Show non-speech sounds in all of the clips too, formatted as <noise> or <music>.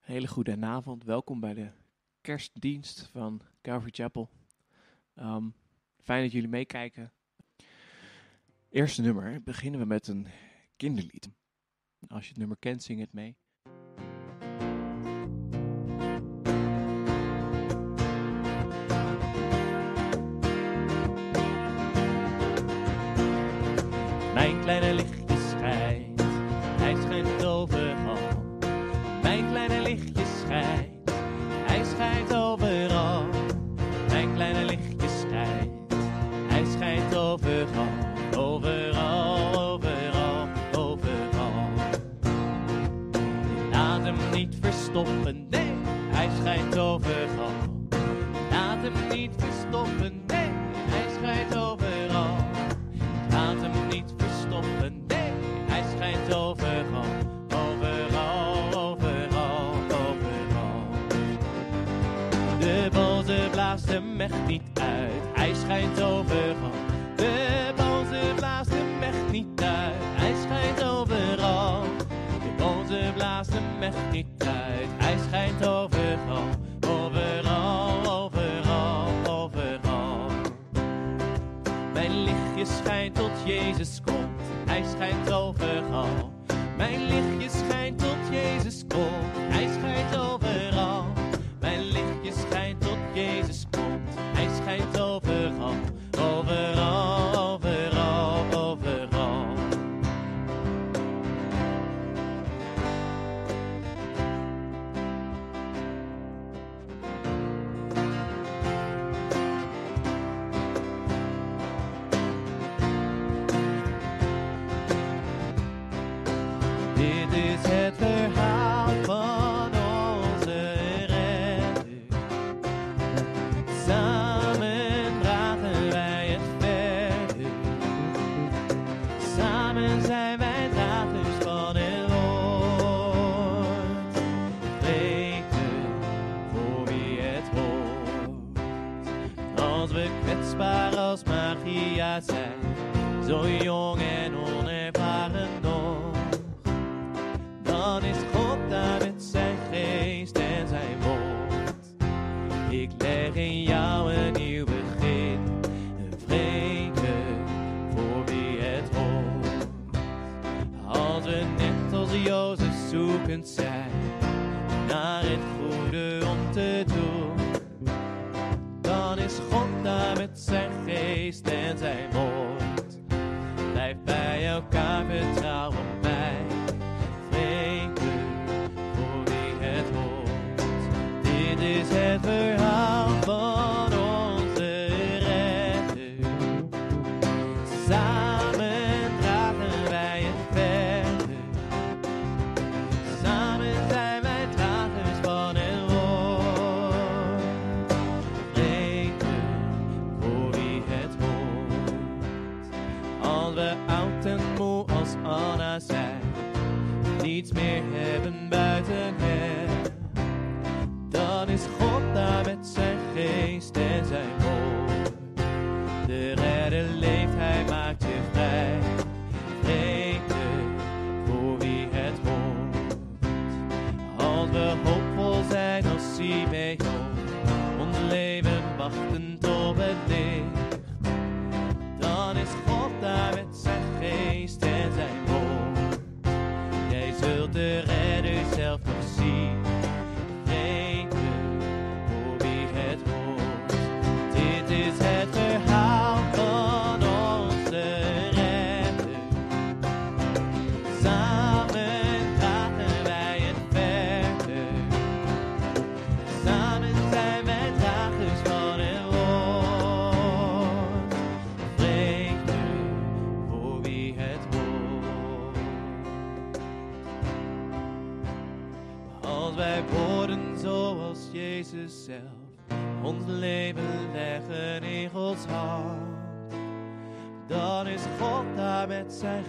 Hele goede avond, welkom bij de kerstdienst van Calvary Chapel. Ehm, fijn dat jullie meekijken. Eerste nummer beginnen we met een kinderlied. Als je het nummer kent, zing het mee. Hình Jezus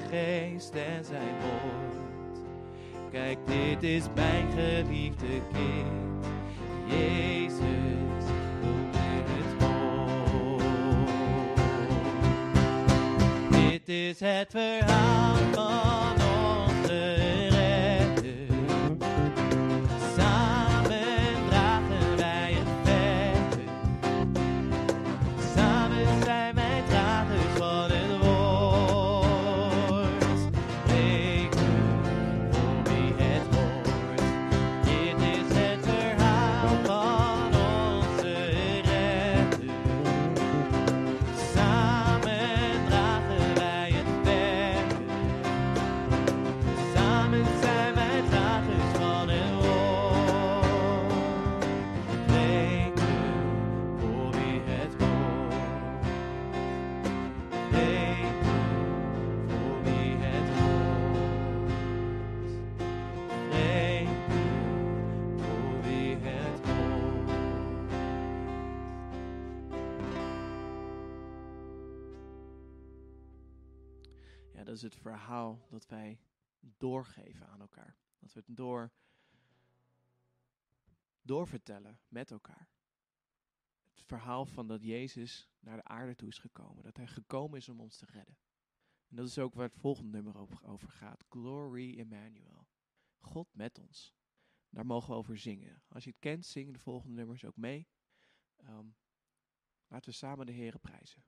geest en zijn woord. Kijk, dit is mijn geliefde kind, Jezus. Onder het. Dit is het verhaal van. verhaal dat wij doorgeven aan elkaar. Dat we het door, doorvertellen met elkaar. Het verhaal van dat Jezus naar de aarde toe is gekomen. Dat hij gekomen is om ons te redden. En dat is ook waar het volgende nummer over gaat. Glory Emmanuel. God met ons. Daar mogen we over zingen. Als je het kent, zing de volgende nummers ook mee. Ehm, laten we samen de Heeren prijzen.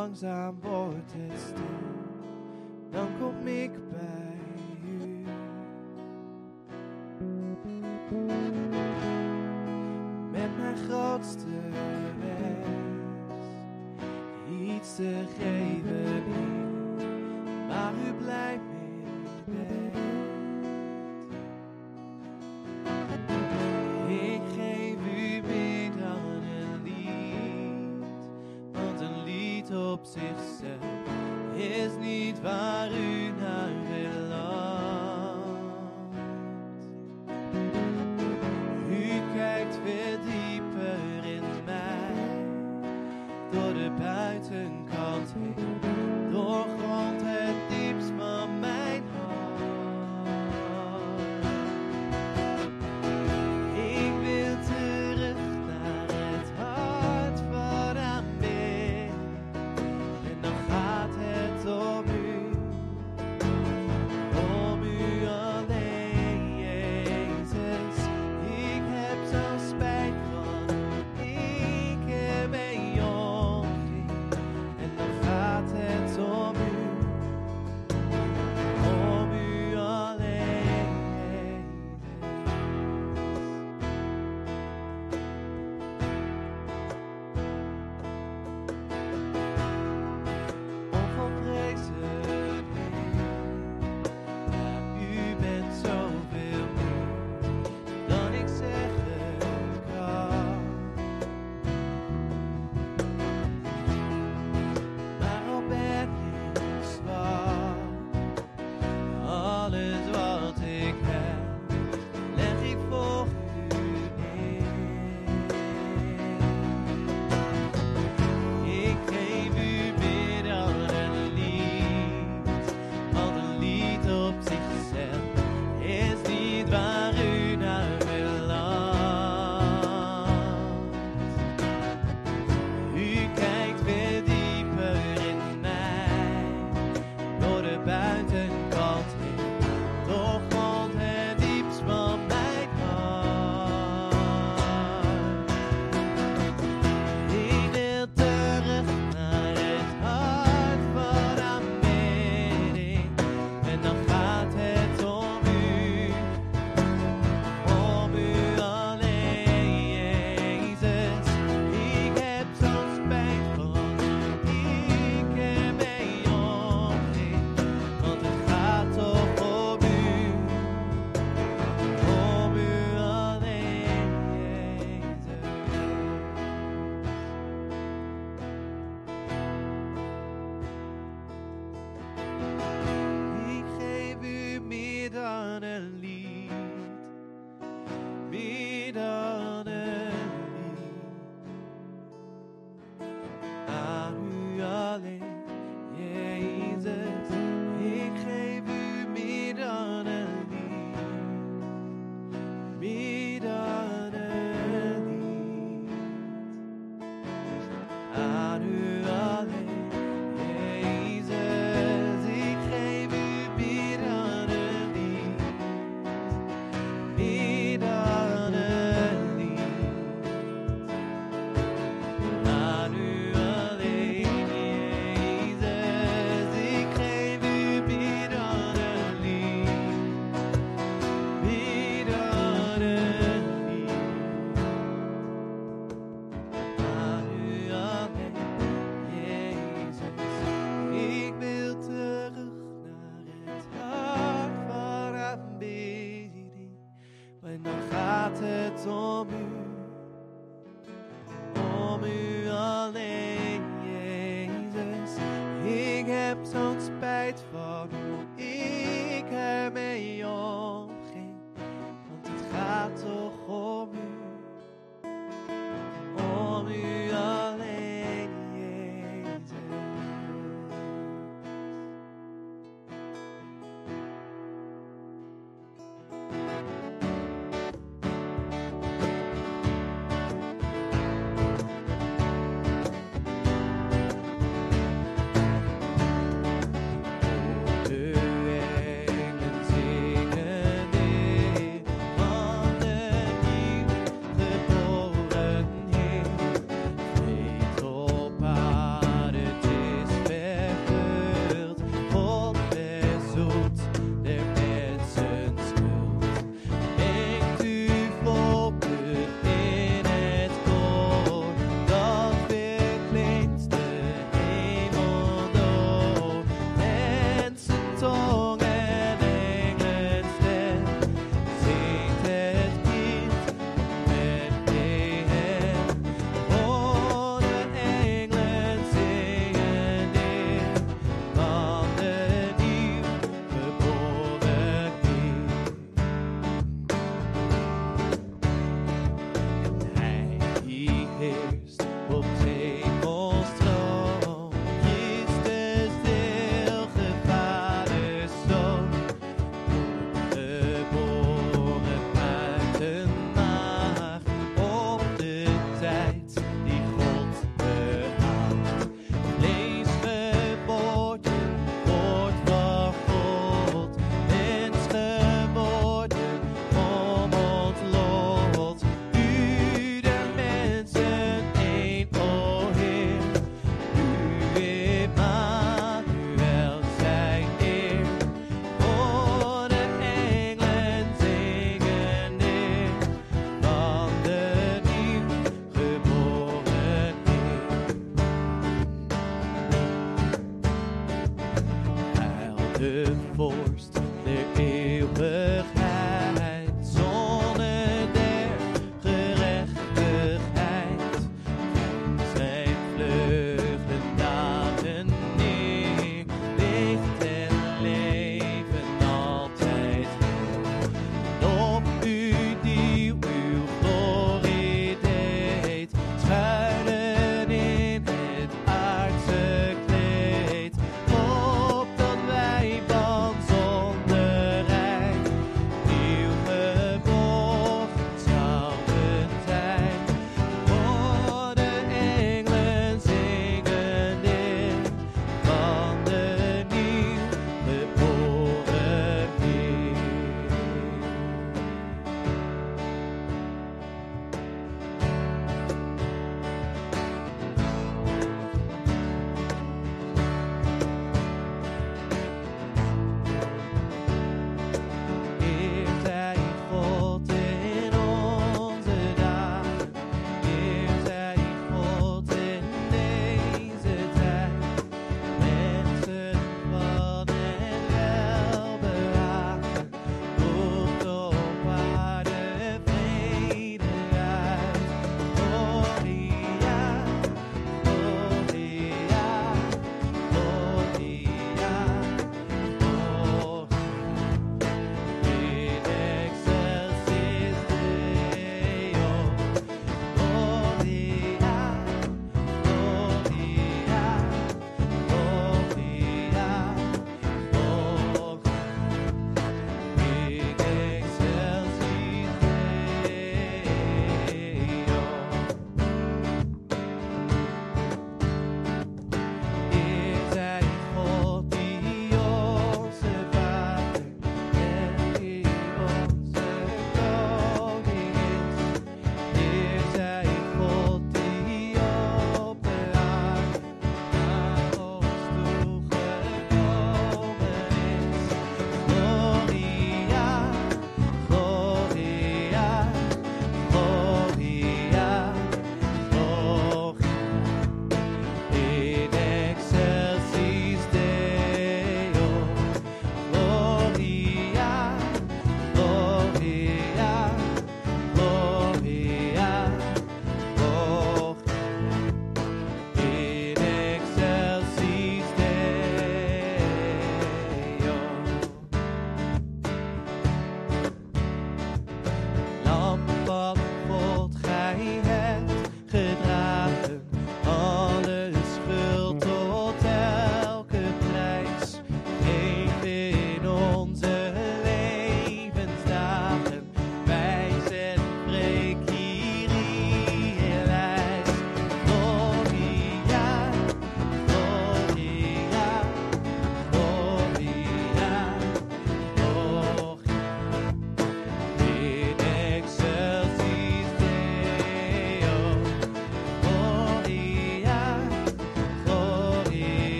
langzaam wordt het stil, dan kom ik bij. heb zo'n spijt van hoe ik ermee omging. Want het gaat toch.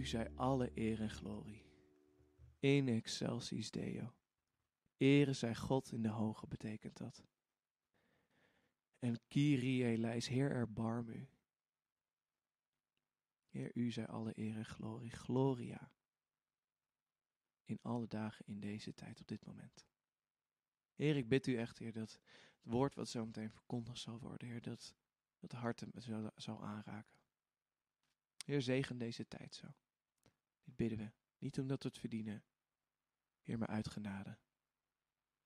U zij alle eer en glorie. In excelsis Deo. Ere zij God in de hoge betekent dat. En Kyrie eleis, Heer erbarm u. Heer, u zij alle eer en glorie. Gloria. In alle dagen in deze tijd op dit moment. Heer, ik bid u echt, Heer, dat het woord wat zo meteen verkondigd zal worden, Heer, dat dat harten zal, zal aanraken. Heer, zegen deze tijd zo. Dit bidden we. Niet omdat we het verdienen. Heer, maar uit genade.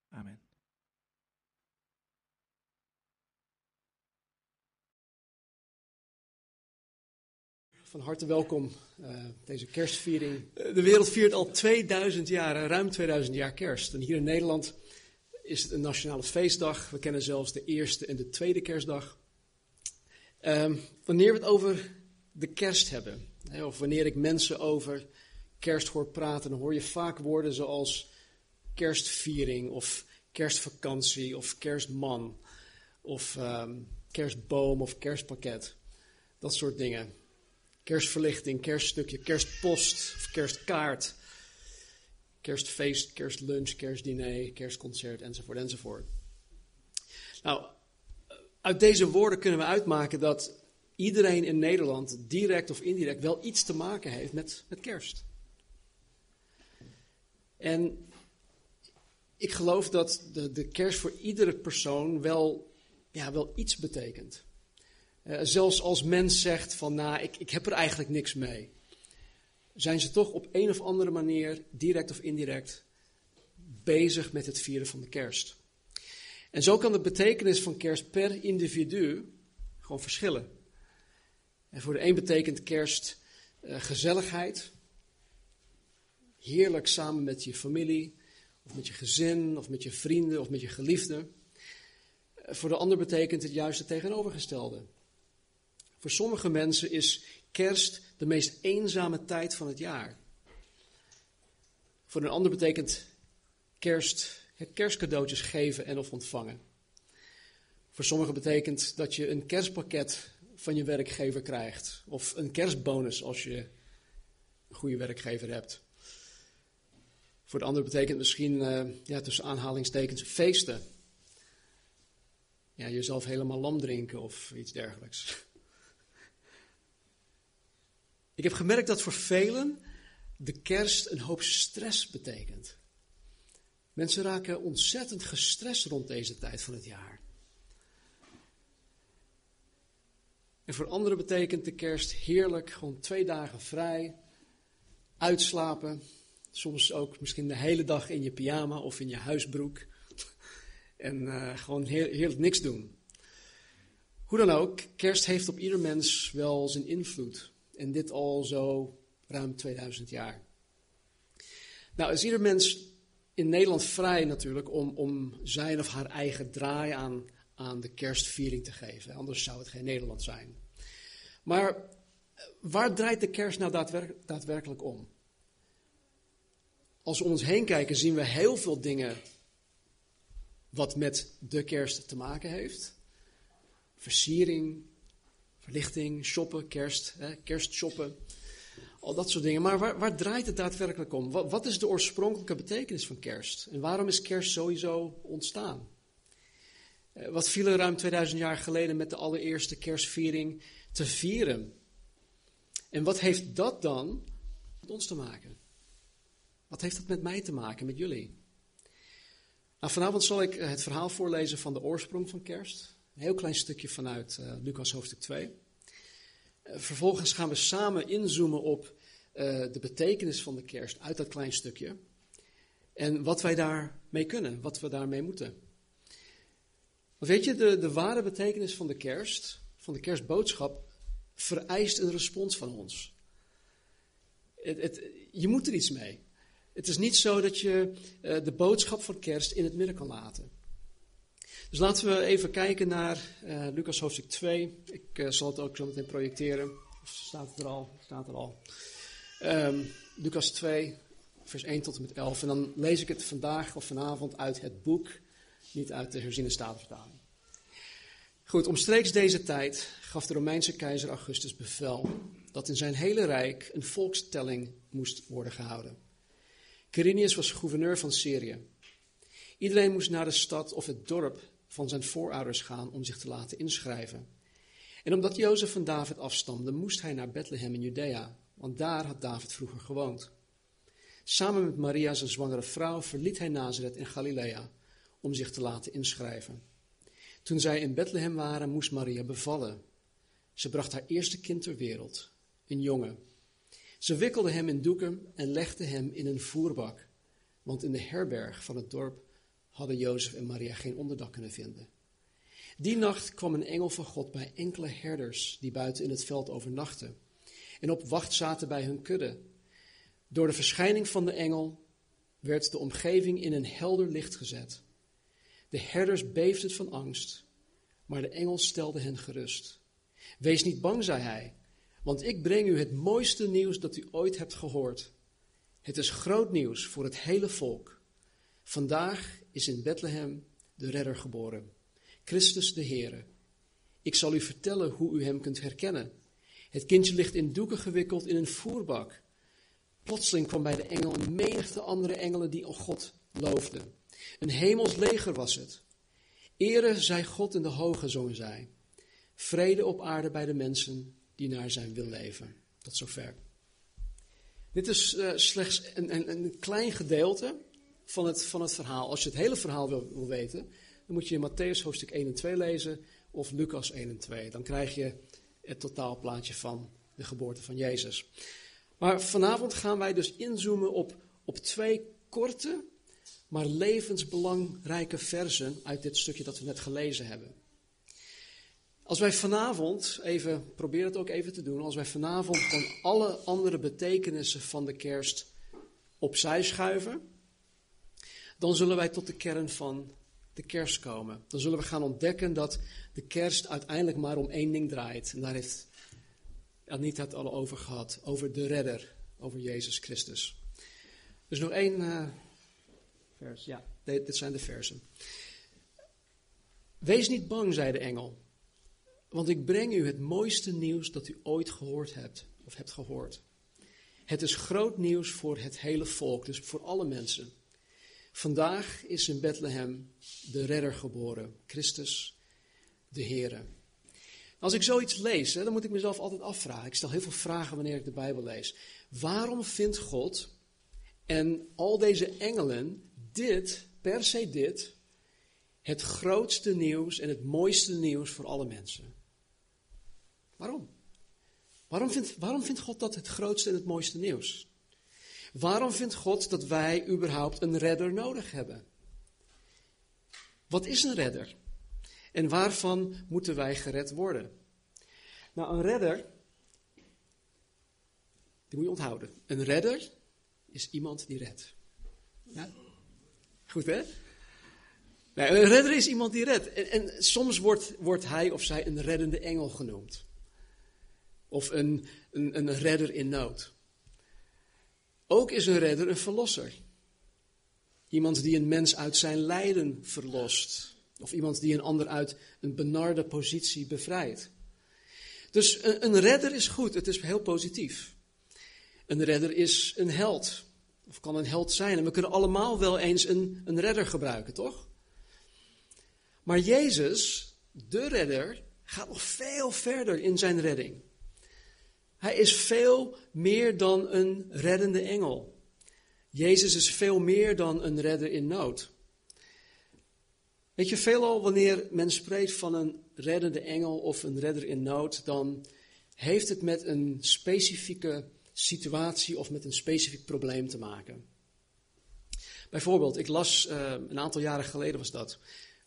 Amen. Van harte welkom uh, deze kerstviering. Uh, de wereld viert al 2000 jaar, ruim 2000 jaar kerst. En hier in Nederland is het een nationale feestdag. We kennen zelfs de eerste en de tweede kerstdag. Uh, wanneer we het over de kerst hebben, of wanneer ik mensen over kerst hoor praten, dan hoor je vaak woorden zoals kerstviering of kerstvakantie of kerstman of um, kerstboom of kerstpakket. Dat soort dingen. Kerstverlichting, kerststukje, kerstpost of kerstkaart. Kerstfeest, kerstlunch, kerstdiner, kerstconcert enzovoort enzovoort. Nou, uit deze woorden kunnen we uitmaken dat iedereen in Nederland direct of indirect wel iets te maken heeft met, met kerst. En ik geloof dat de, de kerst voor iedere persoon wel, ja, wel iets betekent. Uh, zelfs als mens zegt van, nou, ik, ik heb er eigenlijk niks mee. Zijn ze toch op een of andere manier, direct of indirect, bezig met het vieren van de kerst. En zo kan de betekenis van kerst per individu gewoon verschillen. En voor de een betekent kerst uh, gezelligheid. Heerlijk samen met je familie, of met je gezin, of met je vrienden, of met je geliefden. Uh, voor de ander betekent het juist het tegenovergestelde. Voor sommige mensen is kerst de meest eenzame tijd van het jaar. Voor een ander betekent kerst het kerstcadeautjes geven en of ontvangen. Voor sommigen betekent dat je een kerstpakket van je werkgever krijgt. Of een kerstbonus als je een goede werkgever hebt. Voor de ander betekent misschien, uh, ja, tussen aanhalingstekens, feesten. Ja, jezelf helemaal lam drinken of iets dergelijks. <laughs> Ik heb gemerkt dat voor velen de kerst een hoop stress betekent. Mensen raken ontzettend gestrest rond deze tijd van het jaar. En voor anderen betekent de kerst heerlijk, gewoon twee dagen vrij, uitslapen. Soms ook misschien de hele dag in je pyjama of in je huisbroek. <laughs> En uh, gewoon heerlijk niks doen. Hoe dan ook, kerst heeft op ieder mens wel zijn invloed. En dit al zo ruim 2000 jaar. Nou, is ieder mens in Nederland vrij natuurlijk om, om zijn of haar eigen draai aan, aan de kerstviering te geven. Anders zou het geen Nederland zijn. Maar waar draait de kerst nou daadwerk, daadwerkelijk om? Als we om ons heen kijken, zien we heel veel dingen wat met de kerst te maken heeft. Versiering, verlichting, shoppen, kerst, hè, kerstshoppen. Al dat soort dingen. Maar waar, waar draait het daadwerkelijk om? Wat, wat, is de oorspronkelijke betekenis van kerst? En waarom is kerst sowieso ontstaan? Eh, wat viel er ruim 2000 jaar geleden met de allereerste kerstviering te vieren? En wat heeft dat dan met ons te maken? Wat heeft dat met mij te maken, met jullie? Nou, vanavond zal ik het verhaal voorlezen van de oorsprong van kerst. Een heel klein stukje vanuit uh, Lucas hoofdstuk 2. Uh, vervolgens gaan we samen inzoomen op de betekenis van de kerst uit dat klein stukje. En wat wij daarmee kunnen, wat we daarmee moeten. Weet je, de, de ware betekenis van de kerst, van de kerstboodschap, vereist een respons van ons. Het, het, je moet er iets mee. Het is niet zo dat je de boodschap van kerst in het midden kan laten. Dus laten we even kijken naar uh, Lucas hoofdstuk 2. Ik uh, zal het ook zo meteen projecteren. Of staat het er al? Staat er al. Um, Lucas 2, vers 1 tot en met 11. En dan lees ik het vandaag of vanavond uit het boek, niet uit de herziene statenvertaling. Goed, omstreeks deze tijd gaf de Romeinse keizer Augustus bevel dat in zijn hele rijk een volkstelling moest worden gehouden. Quirinius was gouverneur van Syrië. Iedereen moest naar de stad of het dorp van zijn voorouders gaan om zich te laten inschrijven. En omdat Jozef van David afstamde, moest hij naar Bethlehem in Judea, want daar had David vroeger gewoond. Samen met Maria, zijn zwangere vrouw, verliet hij Nazareth in Galilea om zich te laten inschrijven. Toen zij in Bethlehem waren, moest Maria bevallen. Ze bracht haar eerste kind ter wereld, een jongen. Ze wikkelde hem in doeken en legde hem in een voerbak, want in de herberg van het dorp hadden Jozef en Maria geen onderdak kunnen vinden. Die nacht kwam een engel van God bij enkele herders die buiten in het veld overnachten en op wacht zaten bij hun kudde. Door de verschijning van de engel werd de omgeving in een helder licht gezet. De herders beefden van angst, maar de engel stelde hen gerust. Wees niet bang, zei hij, want ik breng u het mooiste nieuws dat u ooit hebt gehoord. Het is groot nieuws voor het hele volk. Vandaag is in Bethlehem de redder geboren, Christus de Heere. Ik zal u vertellen hoe u hem kunt herkennen. Het kindje ligt in doeken gewikkeld in een voerbak. Plotseling kwam bij de engel een menigte andere engelen die op God loofden. Een hemels leger was het. Ere zij God in de hoge, zongen zij. Vrede op aarde bij de mensen die naar zijn wil leven. Tot zover. Dit is uh, slechts een, een, een, klein gedeelte van het, van het verhaal. Als je het hele verhaal wil, wil weten, dan moet je in Matthäus hoofdstuk 1 en 2 lezen of Lucas 1 en 2. Dan krijg je het totaalplaatje van de geboorte van Jezus. Maar vanavond gaan wij dus inzoomen op, op twee korte, maar levensbelangrijke versen uit dit stukje dat we net gelezen hebben. Als wij vanavond, even, probeer het ook even te doen, als wij vanavond van alle andere betekenissen van de kerst opzij schuiven, dan zullen wij tot de kern van de kerst komen. Dan zullen we gaan ontdekken dat de kerst uiteindelijk maar om één ding draait. En daar heeft Anita het al over gehad, over de redder, over Jezus Christus. Dus nog één uh, vers, ja, dit zijn de versen. Wees niet bang, zei de engel, want ik breng u het mooiste nieuws dat u ooit gehoord hebt, of hebt gehoord. Het is groot nieuws voor het hele volk, dus voor alle mensen. Vandaag is in Bethlehem de redder geboren, Christus, de Heere. Als ik zoiets lees, dan moet ik mezelf altijd afvragen. Ik stel heel veel vragen wanneer ik de Bijbel lees. Waarom vindt God en al deze engelen dit, per se dit, het grootste nieuws en het mooiste nieuws voor alle mensen? Waarom? Waarom vindt, waarom vindt God dat het grootste en het mooiste nieuws? Waarom vindt God dat wij überhaupt een redder nodig hebben? Wat is een redder? En waarvan moeten wij gered worden? Nou, een redder, die moet je onthouden. Een redder is iemand die redt. Ja? Goed hè? Nee, een redder is iemand die redt. En, en, soms wordt, wordt hij of zij een reddende engel genoemd. Of een, een, een redder in nood. Ook is een redder een verlosser. Iemand die een mens uit zijn lijden verlost. Of iemand die een ander uit een benarde positie bevrijdt. Dus een, een redder is goed, het is heel positief. Een redder is een held. Of kan een held zijn. En we kunnen allemaal wel eens een, een redder gebruiken, toch? Maar Jezus, de redder, gaat nog veel verder in zijn redding. Hij is veel meer dan een reddende engel. Jezus is veel meer dan een redder in nood. Weet je, veelal wanneer men spreekt van een reddende engel of een redder in nood, dan heeft het met een specifieke situatie of met een specifiek probleem te maken. Bijvoorbeeld, ik las uh, een aantal jaren geleden was dat,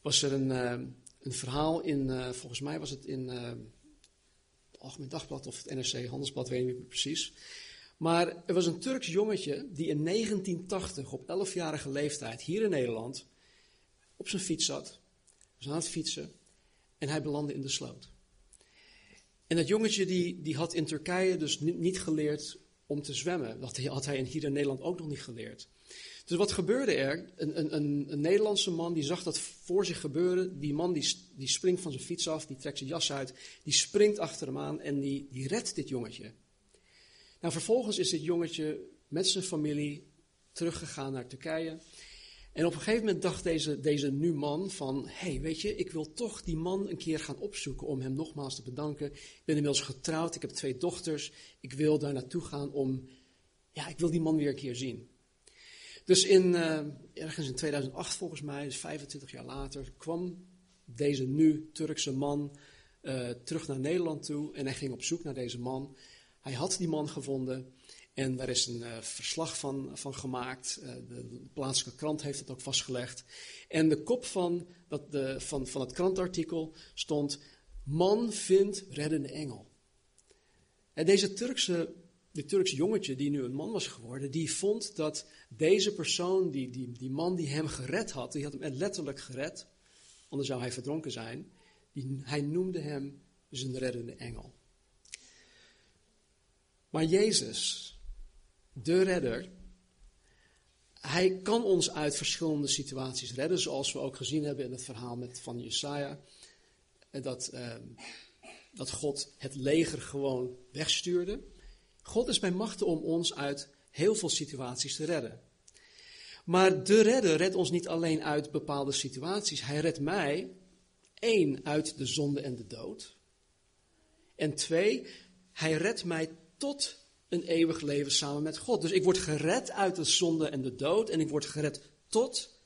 was er een, uh, een verhaal in, uh, volgens mij was het in het Algemeen Dagblad of het NRC Handelsblad, weet ik niet precies. Maar er was een Turks jongetje die in 1980 op 11-jarige leeftijd hier in Nederland op zijn fiets zat, was aan het fietsen en hij belandde in de sloot. En dat jongetje die, die had in Turkije dus niet geleerd om te zwemmen. Dat had hij hier in Nederland ook nog niet geleerd. Dus wat gebeurde er? Een, een, een, Nederlandse man die zag dat voor zich gebeuren. Die man die, die springt van zijn fiets af, die trekt zijn jas uit, die springt achter hem aan en die, die redt dit jongetje. Nou, vervolgens is dit jongetje met zijn familie teruggegaan naar Turkije. En op een gegeven moment dacht deze, deze nu man van, hé, hey, weet je, ik wil toch die man een keer gaan opzoeken om hem nogmaals te bedanken. Ik ben inmiddels getrouwd, ik heb twee dochters, ik wil daar naartoe gaan om, ja, ik wil die man weer een keer zien. Dus in, uh, ergens in 2008 volgens mij, dus 25 jaar later, kwam deze nu Turkse man uh, terug naar Nederland toe en hij ging op zoek naar deze man. Hij had die man gevonden en daar is een uh, verslag van, van gemaakt. Uh, de plaatselijke krant heeft het ook vastgelegd. En de kop van, dat de, van, van het krantartikel stond: Man vindt reddende engel. En deze Turkse, de Turkse jongetje, die nu een man was geworden, die vond dat deze persoon, die, die, die man die hem gered had, die had hem letterlijk gered, anders zou hij verdronken zijn, die, hij noemde hem zijn reddende engel. Maar Jezus, de redder, hij kan ons uit verschillende situaties redden, zoals we ook gezien hebben in het verhaal met, van Jesaja. Dat uh, dat God het leger gewoon wegstuurde. God is bij machten om ons uit heel veel situaties te redden. Maar de redder redt ons niet alleen uit bepaalde situaties. Hij redt mij, één, uit de zonde en de dood. En twee, hij redt mij tot een eeuwig leven samen met God. Dus ik word gered uit de zonde en de dood en ik word gered tot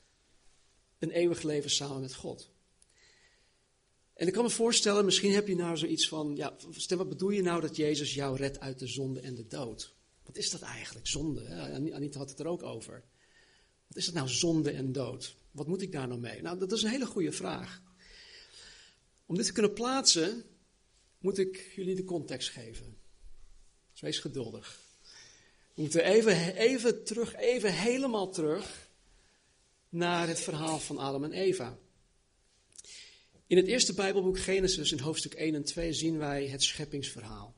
een eeuwig leven samen met God. En ik kan me voorstellen, misschien heb je nou zoiets van, ja, stel, wat bedoel je nou dat Jezus jou redt uit de zonde en de dood? Wat is dat eigenlijk, zonde? Anita had het er ook over. Wat is dat nou, zonde en dood? Wat moet ik daar nou mee? Nou, dat is een hele goede vraag. Om dit te kunnen plaatsen, moet ik jullie de context geven. Wees geduldig. We moeten even, even terug, even helemaal terug naar het verhaal van Adam en Eva. In het eerste Bijbelboek Genesis, in hoofdstuk 1 en 2, zien wij het scheppingsverhaal.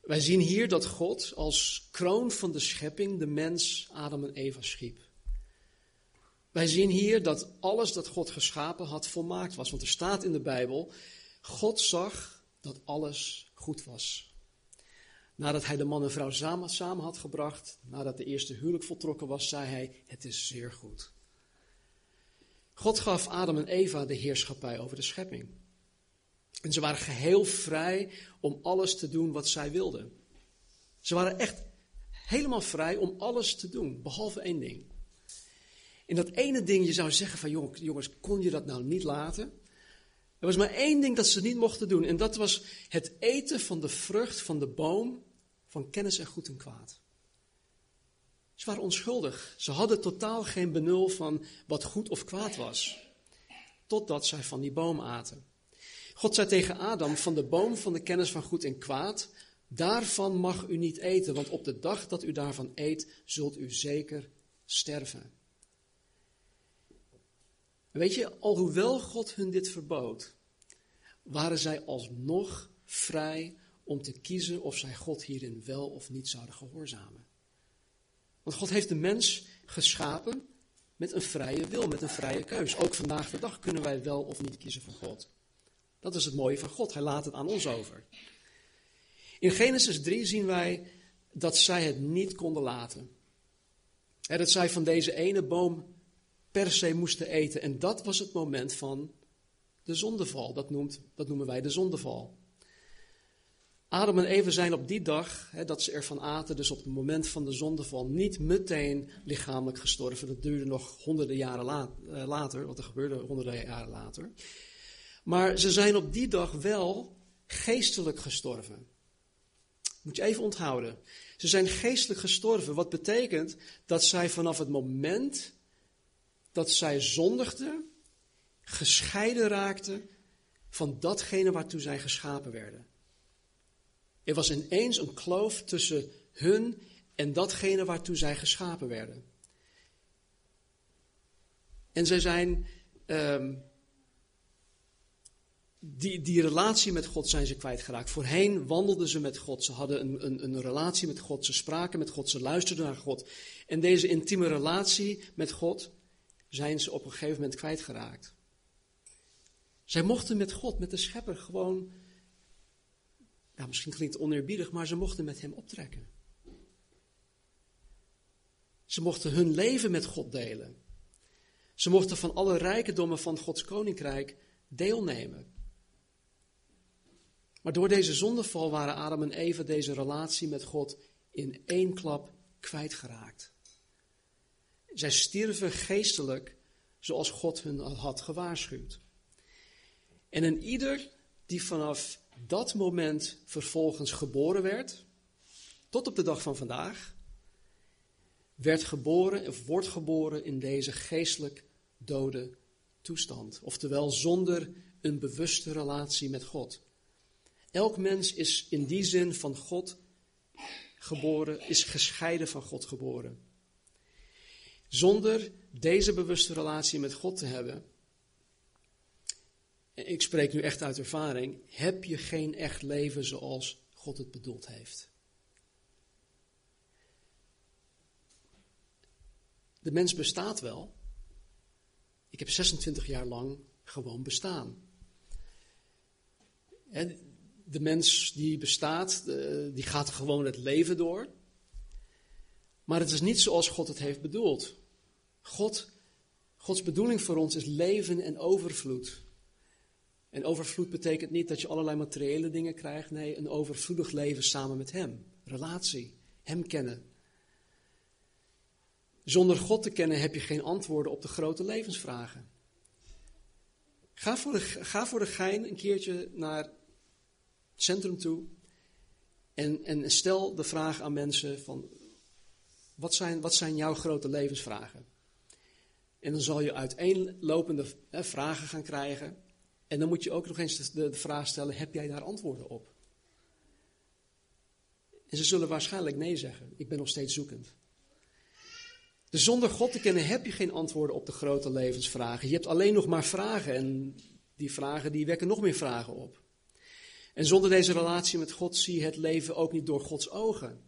Wij zien hier dat God als kroon van de schepping de mens Adam en Eva schiep. Wij zien hier dat alles dat God geschapen had volmaakt was. Want er staat in de Bijbel, God zag dat alles goed was. Nadat hij de man en vrouw samen, samen had gebracht, nadat de eerste huwelijk voltrokken was, zei hij, het is zeer goed. God gaf Adam en Eva de heerschappij over de schepping. En ze waren geheel vrij om alles te doen wat zij wilden. Ze waren echt helemaal vrij om alles te doen, behalve één ding. En dat ene ding, je zou zeggen van jongens, kon je dat nou niet laten? Er was maar één ding dat ze niet mochten doen. En dat was het eten van de vrucht van de boom van kennis en goed en kwaad. Ze waren onschuldig. Ze hadden totaal geen benul van wat goed of kwaad was. Totdat zij van die boom aten. God zei tegen Adam: Van de boom van de kennis van goed en kwaad, daarvan mag u niet eten, want op de dag dat u daarvan eet, zult u zeker sterven. Weet je, alhoewel God hun dit verbood, waren zij alsnog vrij om te kiezen of zij God hierin wel of niet zouden gehoorzamen. Want God heeft de mens geschapen met een vrije wil, met een vrije keus. Ook vandaag de dag kunnen wij wel of niet kiezen voor God. Dat is het mooie van God. Hij laat het aan ons over. In Genesis 3 zien wij dat zij het niet konden laten. En dat zij van deze ene boom per se moesten eten. En dat was het moment van de zondeval. Dat, noemt, dat noemen wij de zondeval. Adam en Eva zijn op die dag hè, dat ze ervan aten, dus op het moment van de zondeval, niet meteen lichamelijk gestorven. Dat duurde nog honderden jaren eh, later, wat er gebeurde honderden jaren later. Maar ze zijn op die dag wel geestelijk gestorven. Moet je even onthouden. Ze zijn geestelijk gestorven, wat betekent dat zij vanaf het moment dat zij zondigden, gescheiden raakten van datgene waartoe zij geschapen werden. Er was ineens een kloof tussen hun en datgene waartoe zij geschapen werden. En zij zijn, um, die, die relatie met God zijn ze kwijtgeraakt. Voorheen wandelden ze met God, ze hadden een, een, een relatie met God, ze spraken met God, ze luisterden naar God. En deze intieme relatie met God zijn ze op een gegeven moment kwijtgeraakt. Zij mochten met God, met de schepper, gewoon ja, misschien klinkt het oneerbiedig, maar ze mochten met hem optrekken. Ze mochten hun leven met God delen. Ze mochten van alle rijkdommen van Gods koninkrijk deelnemen. Maar door deze zondeval waren Adam en Eva deze relatie met God in één klap kwijtgeraakt. Zij stierven geestelijk zoals God hun had gewaarschuwd. En een ieder die vanaf dat moment vervolgens geboren werd, tot op de dag van vandaag, werd geboren of wordt geboren in deze geestelijk dode toestand. Oftewel zonder een bewuste relatie met God. Elk mens is in die zin van God geboren, is gescheiden van God geboren. Zonder deze bewuste relatie met God te hebben, ik spreek nu echt uit ervaring, heb je geen echt leven zoals God het bedoeld heeft. De mens bestaat wel. Ik heb 26 jaar lang gewoon bestaan. De mens die bestaat, eh, die gaat gewoon het leven door. Maar het is niet zoals God het heeft bedoeld. God, Gods bedoeling voor ons is leven en overvloed. En overvloed betekent niet dat je allerlei materiële dingen krijgt. Nee, een overvloedig leven samen met Hem. Relatie. Hem kennen. Zonder God te kennen heb je geen antwoorden op de grote levensvragen. Ga voor de, ga voor de gein een keertje naar het centrum toe. En, en stel de vraag aan mensen van, wat zijn, wat zijn jouw grote levensvragen? En dan zal je uiteenlopende vragen gaan krijgen. En dan moet je ook nog eens de, vraag stellen: heb jij daar antwoorden op? En ze zullen waarschijnlijk nee zeggen. Ik ben nog steeds zoekend. Dus zonder God te kennen heb je geen antwoorden op de grote levensvragen. Je hebt alleen nog maar vragen en die vragen die wekken nog meer vragen op. En zonder deze relatie met God zie je het leven ook niet door Gods ogen.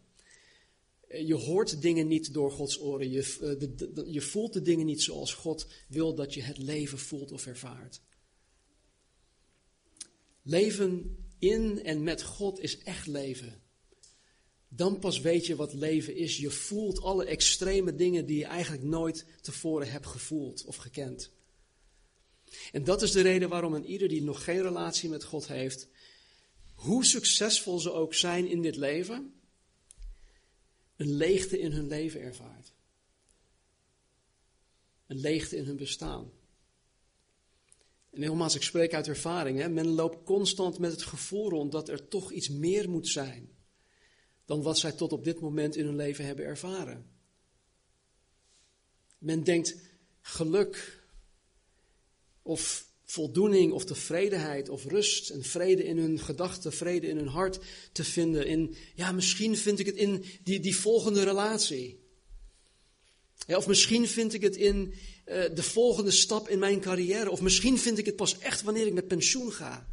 Je hoort dingen niet door Gods oren. Je, eh, je voelt de dingen niet zoals God wil dat je het leven voelt of ervaart. Leven in en met God is echt leven. Dan pas weet je wat leven is. Je voelt alle extreme dingen die je eigenlijk nooit tevoren hebt gevoeld of gekend. En dat is de reden waarom een ieder die nog geen relatie met God heeft, hoe succesvol ze ook zijn in dit leven, een leegte in hun leven ervaart. Een leegte in hun bestaan. En nogmaals, ik spreek uit ervaring. Hè? Men loopt constant met het gevoel rond dat er toch iets meer moet zijn dan wat zij tot op dit moment in hun leven hebben ervaren. Men denkt geluk of voldoening of tevredenheid of rust en vrede in hun gedachten, vrede in hun hart te vinden. In, ja, misschien vind ik het in die, die volgende relatie. Of misschien vind ik het in uh, de volgende stap in mijn carrière. Of misschien vind ik het pas echt wanneer ik met pensioen ga.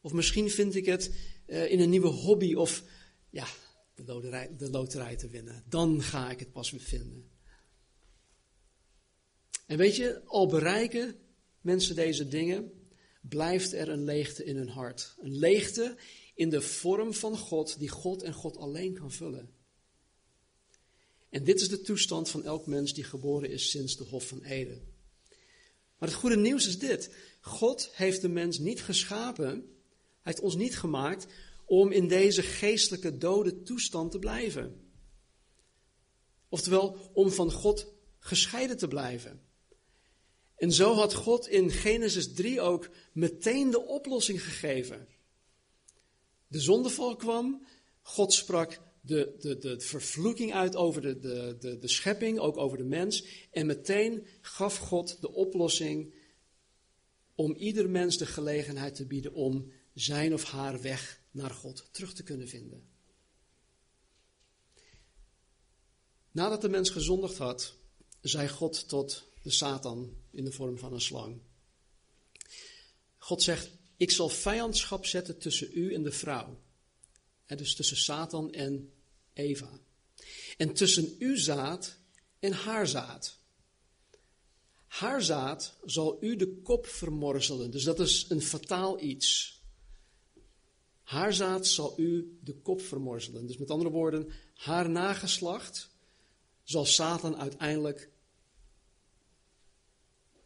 Of misschien vind ik het uh, in een nieuwe hobby of ja, de loterij, de loterij te winnen. Dan ga ik het pas vinden. En weet je, al bereiken mensen deze dingen, blijft er een leegte in hun hart. Een leegte in de vorm van God, die God en God alleen kan vullen. En dit is de toestand van elk mens die geboren is sinds de Hof van Eden. Maar het goede nieuws is dit: God heeft de mens niet geschapen, hij heeft ons niet gemaakt om in deze geestelijke dode toestand te blijven. Oftewel, om van God gescheiden te blijven. En zo had God in Genesis 3 ook meteen de oplossing gegeven. De zondeval kwam, God sprak de, de, de vervloeking uit over de, de, de, de schepping, ook over de mens. En meteen gaf God de oplossing om ieder mens de gelegenheid te bieden om zijn of haar weg naar God terug te kunnen vinden. Nadat de mens gezondigd had, zei God tot de Satan in de vorm van een slang. God zegt: Ik zal vijandschap zetten tussen u en de vrouw. Dus tussen Satan en Eva. En tussen uw zaad en haar zaad. Haar zaad zal u de kop vermorzelen. Dus dat is een fataal iets. Haar zaad zal u de kop vermorzelen. Dus met andere woorden, haar nageslacht zal Satan uiteindelijk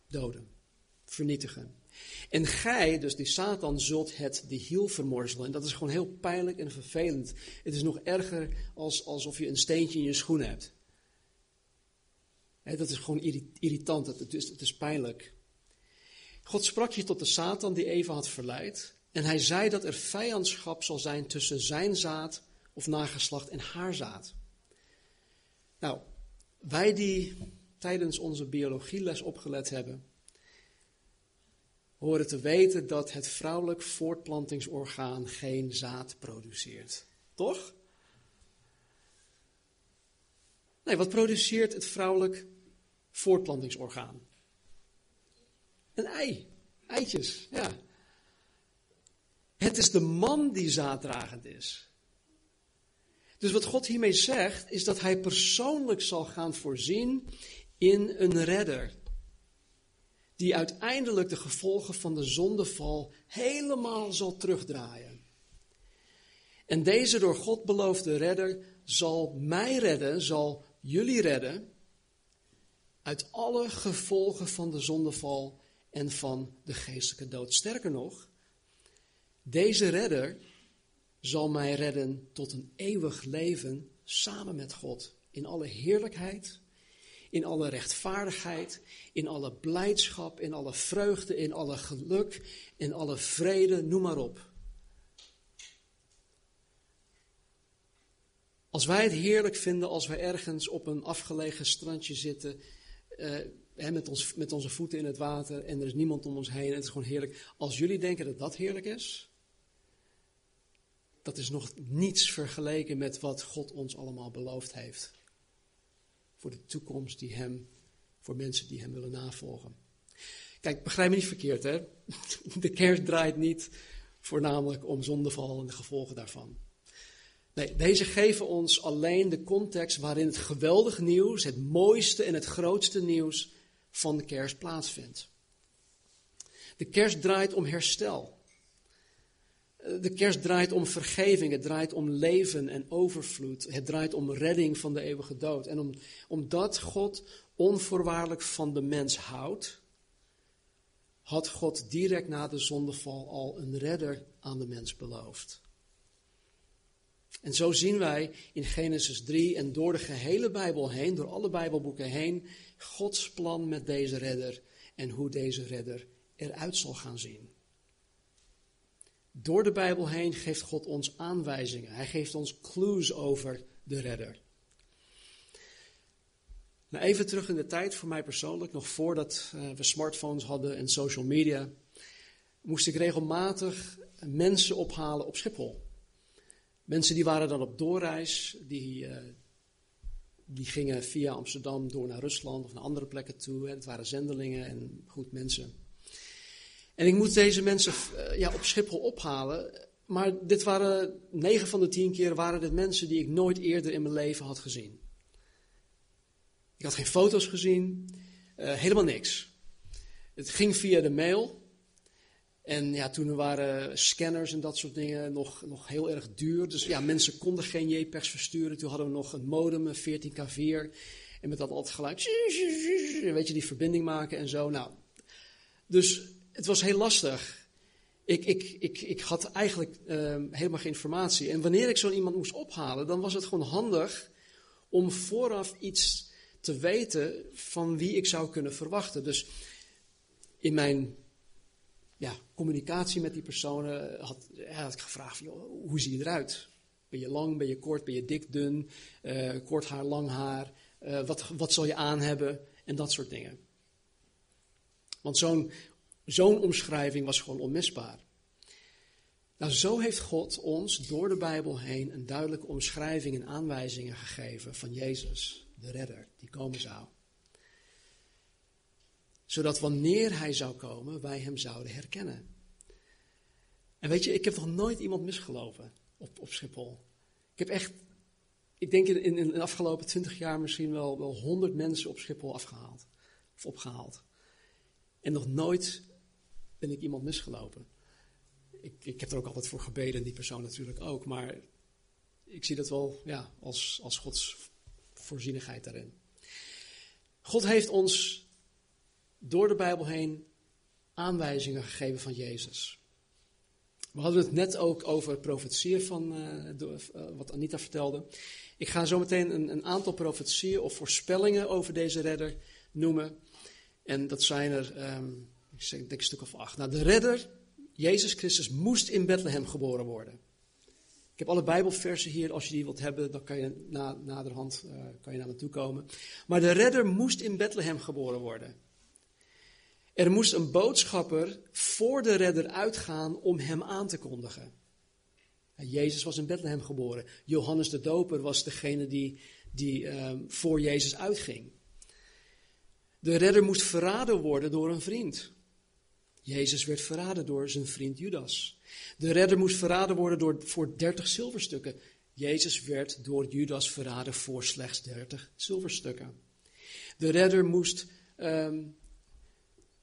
doden, vernietigen. En gij, dus die Satan, zult het de hiel vermorzelen. En dat is gewoon heel pijnlijk en vervelend. Het is nog erger als, alsof je een steentje in je schoen hebt. dat is gewoon irritant, het is, het is pijnlijk. God sprak hier tot de Satan die Eva had verleid. En hij zei dat er vijandschap zal zijn tussen zijn zaad of nageslacht en haar zaad. Nou, wij die tijdens onze biologieles opgelet hebben, horen te weten dat het vrouwelijk voortplantingsorgaan geen zaad produceert. Toch? Nee, wat produceert het vrouwelijk voortplantingsorgaan? Een ei. Eitjes, ja. Het is de man die zaaddragend is. Dus wat God hiermee zegt, is dat hij persoonlijk zal gaan voorzien in een redder. Die uiteindelijk de gevolgen van de zondeval helemaal zal terugdraaien. En deze door God beloofde redder zal mij redden, zal jullie redden uit alle gevolgen van de zondeval en van de geestelijke dood. Sterker nog, deze redder zal mij redden tot een eeuwig leven samen met God in alle heerlijkheid, in alle rechtvaardigheid, in alle blijdschap, in alle vreugde, in alle geluk, in alle vrede, noem maar op. Als wij het heerlijk vinden als wij ergens op een afgelegen strandje zitten, eh, met, ons, met onze voeten in het water en er is niemand om ons heen en het is gewoon heerlijk. Als jullie denken dat dat heerlijk is, dat is nog niets vergeleken met wat God ons allemaal beloofd heeft. Voor de toekomst die Hem, voor mensen die Hem willen navolgen. Kijk, begrijp me niet verkeerd, hè? <laughs> De kerst draait niet voornamelijk om zondeval en de gevolgen daarvan. Nee, deze geven ons alleen de context waarin het geweldige nieuws, het mooiste en het grootste nieuws van de kerst plaatsvindt. De kerst draait om herstel. De kerst draait om vergeving, het draait om leven en overvloed. Het draait om redding van de eeuwige dood. En om, omdat God onvoorwaardelijk van de mens houdt, had God direct na de zondeval al een redder aan de mens beloofd. En zo zien wij in Genesis 3 en door de gehele Bijbel heen, door alle Bijbelboeken heen, Gods plan met deze redder en hoe deze redder eruit zal gaan zien. Door de Bijbel heen geeft God ons aanwijzingen. Hij geeft ons clues over de redder. Nou, even terug in de tijd voor mij persoonlijk, nog voordat uh, we smartphones hadden en social media, moest ik regelmatig mensen ophalen op Schiphol. Mensen die waren dan op doorreis, die, uh, die gingen via Amsterdam door naar Rusland of naar andere plekken toe. Het waren zendelingen en goed mensen. En ik moest deze mensen uh, ja, op Schiphol ophalen. Maar dit waren, negen van de tien keer waren dit mensen die ik nooit eerder in mijn leven had gezien. Ik had geen foto's gezien, uh, helemaal niks. Het ging via de mail. En ja, toen waren scanners en dat soort dingen nog, nog heel erg duur. Dus ja, mensen konden geen JPEGs versturen. Toen hadden we nog een modem, een 14K4. En met dat altijd geluid, weet je, die verbinding maken en zo. Nou, dus het was heel lastig. Ik, ik, ik, ik had eigenlijk uh, helemaal geen informatie. En wanneer ik zo'n iemand moest ophalen, dan was het gewoon handig om vooraf iets te weten van wie ik zou kunnen verwachten. Dus in mijn ja, communicatie met die personen had, had ik gevraagd: hoe zie je eruit? Ben je lang, ben je kort, ben je dik, dun, uh, kort haar, lang haar? Uh, wat, wat zal je aan hebben? En dat soort dingen. Want zo'n zo'n omschrijving was gewoon onmisbaar. Nou, zo heeft God ons door de Bijbel heen een duidelijke omschrijving en aanwijzingen gegeven van Jezus, de redder, die komen zou zodat wanneer hij zou komen, wij hem zouden herkennen. En weet je, ik heb nog nooit iemand misgelopen op, op Schiphol. Ik heb echt, ik denk in, in, de afgelopen twintig jaar misschien wel, wel honderd mensen op Schiphol afgehaald. Of opgehaald. En nog nooit ben ik iemand misgelopen. Ik, ik heb er ook altijd voor gebeden, die persoon natuurlijk ook. Maar ik zie dat wel ja, als, als Gods voorzienigheid daarin. God heeft ons door de Bijbel heen aanwijzingen gegeven van Jezus. We hadden het net ook over profetieën van uh, uh, wat Anita vertelde. Ik ga zo meteen een, een, aantal profetieën of voorspellingen over deze redder noemen. En dat zijn er, um, ik denk een stuk of acht. Nou, de redder, Jezus Christus, moest in Bethlehem geboren worden. Ik heb alle Bijbelversen hier. Als je die wilt hebben, dan kan je na, naderhand uh, kan je naar me toe komen. Maar de redder moest in Bethlehem geboren worden. Er moest een boodschapper voor de redder uitgaan om hem aan te kondigen. Jezus was in Bethlehem geboren. Johannes de Doper was degene die, die um, voor Jezus uitging. De redder moest verraden worden door een vriend. Jezus werd verraden door zijn vriend Judas. De redder moest verraden worden door, voor 30 zilverstukken. Jezus werd door Judas verraden voor slechts 30 zilverstukken. De redder moest um,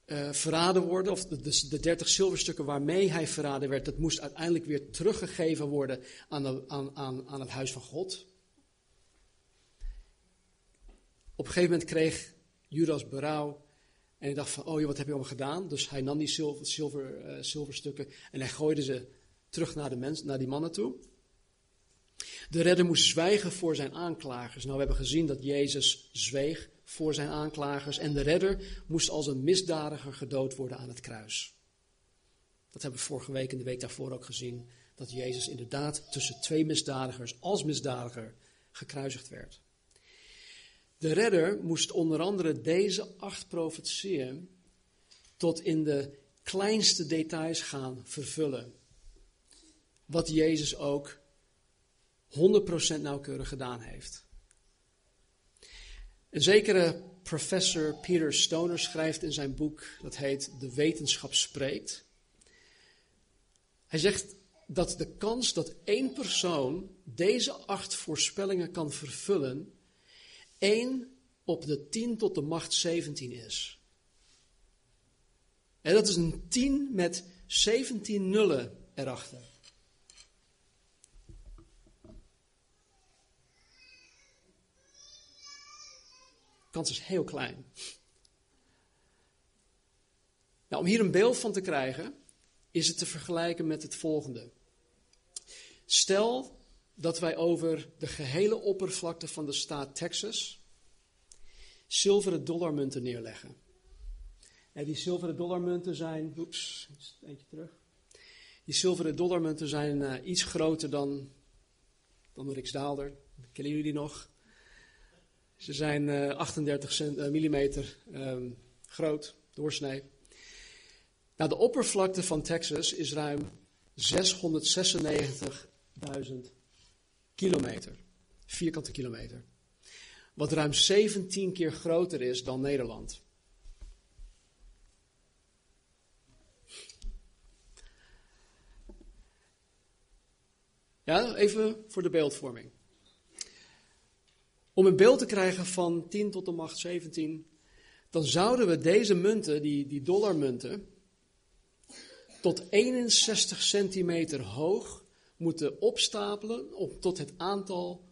eh, verraden worden, of de, de, de 30 zilverstukken waarmee hij verraden werd, dat moest uiteindelijk weer teruggegeven worden aan, aan, aan, aan het huis van God. Op een gegeven moment kreeg Judas berouw en hij dacht van, oh joh, wat heb je allemaal gedaan? Dus hij nam die zilver, zilver, eh, zilverstukken en hij gooide ze terug naar, de mens, naar die mannen toe. De redder moest zwijgen voor zijn aanklagers. Nou, we hebben gezien dat Jezus zweeg voor zijn aanklagers en de redder moest als een misdadiger gedood worden aan het kruis. Dat hebben we vorige week en de week daarvoor ook gezien, dat Jezus inderdaad tussen twee misdadigers als misdadiger gekruisigd werd. De redder moest onder andere deze acht profetieën tot in de kleinste details gaan vervullen. Wat Jezus ook 100% nauwkeurig gedaan heeft. Een zekere professor Peter Stoner schrijft in zijn boek, dat heet De Wetenschap Spreekt. Hij zegt dat de kans dat één persoon deze acht voorspellingen kan vervullen, 1 op de 10 tot de macht 17 is. En dat is een 10 met 17 nullen erachter. De kans is heel klein. Nou, om hier een beeld van te krijgen, is het te vergelijken met het volgende. Stel dat wij over de gehele oppervlakte van de staat Texas zilveren dollarmunten neerleggen. En die zilveren dollarmunten zijn. Oeps, eentje terug. Die zilveren dollarmunten zijn uh, iets groter dan, dan de Riksdaalder. Kennen jullie die nog? Ze zijn uh, 38 cent, uh, millimeter um, groot, doorsnee. Nou, de oppervlakte van Texas is ruim 696.000 kilometer. Vierkante kilometer. Wat ruim 17 keer groter is dan Nederland. Ja, even voor de beeldvorming. Om een beeld te krijgen van 10 tot de macht 17, dan zouden we deze munten, die, die dollarmunten, tot 61 centimeter hoog moeten opstapelen om tot het aantal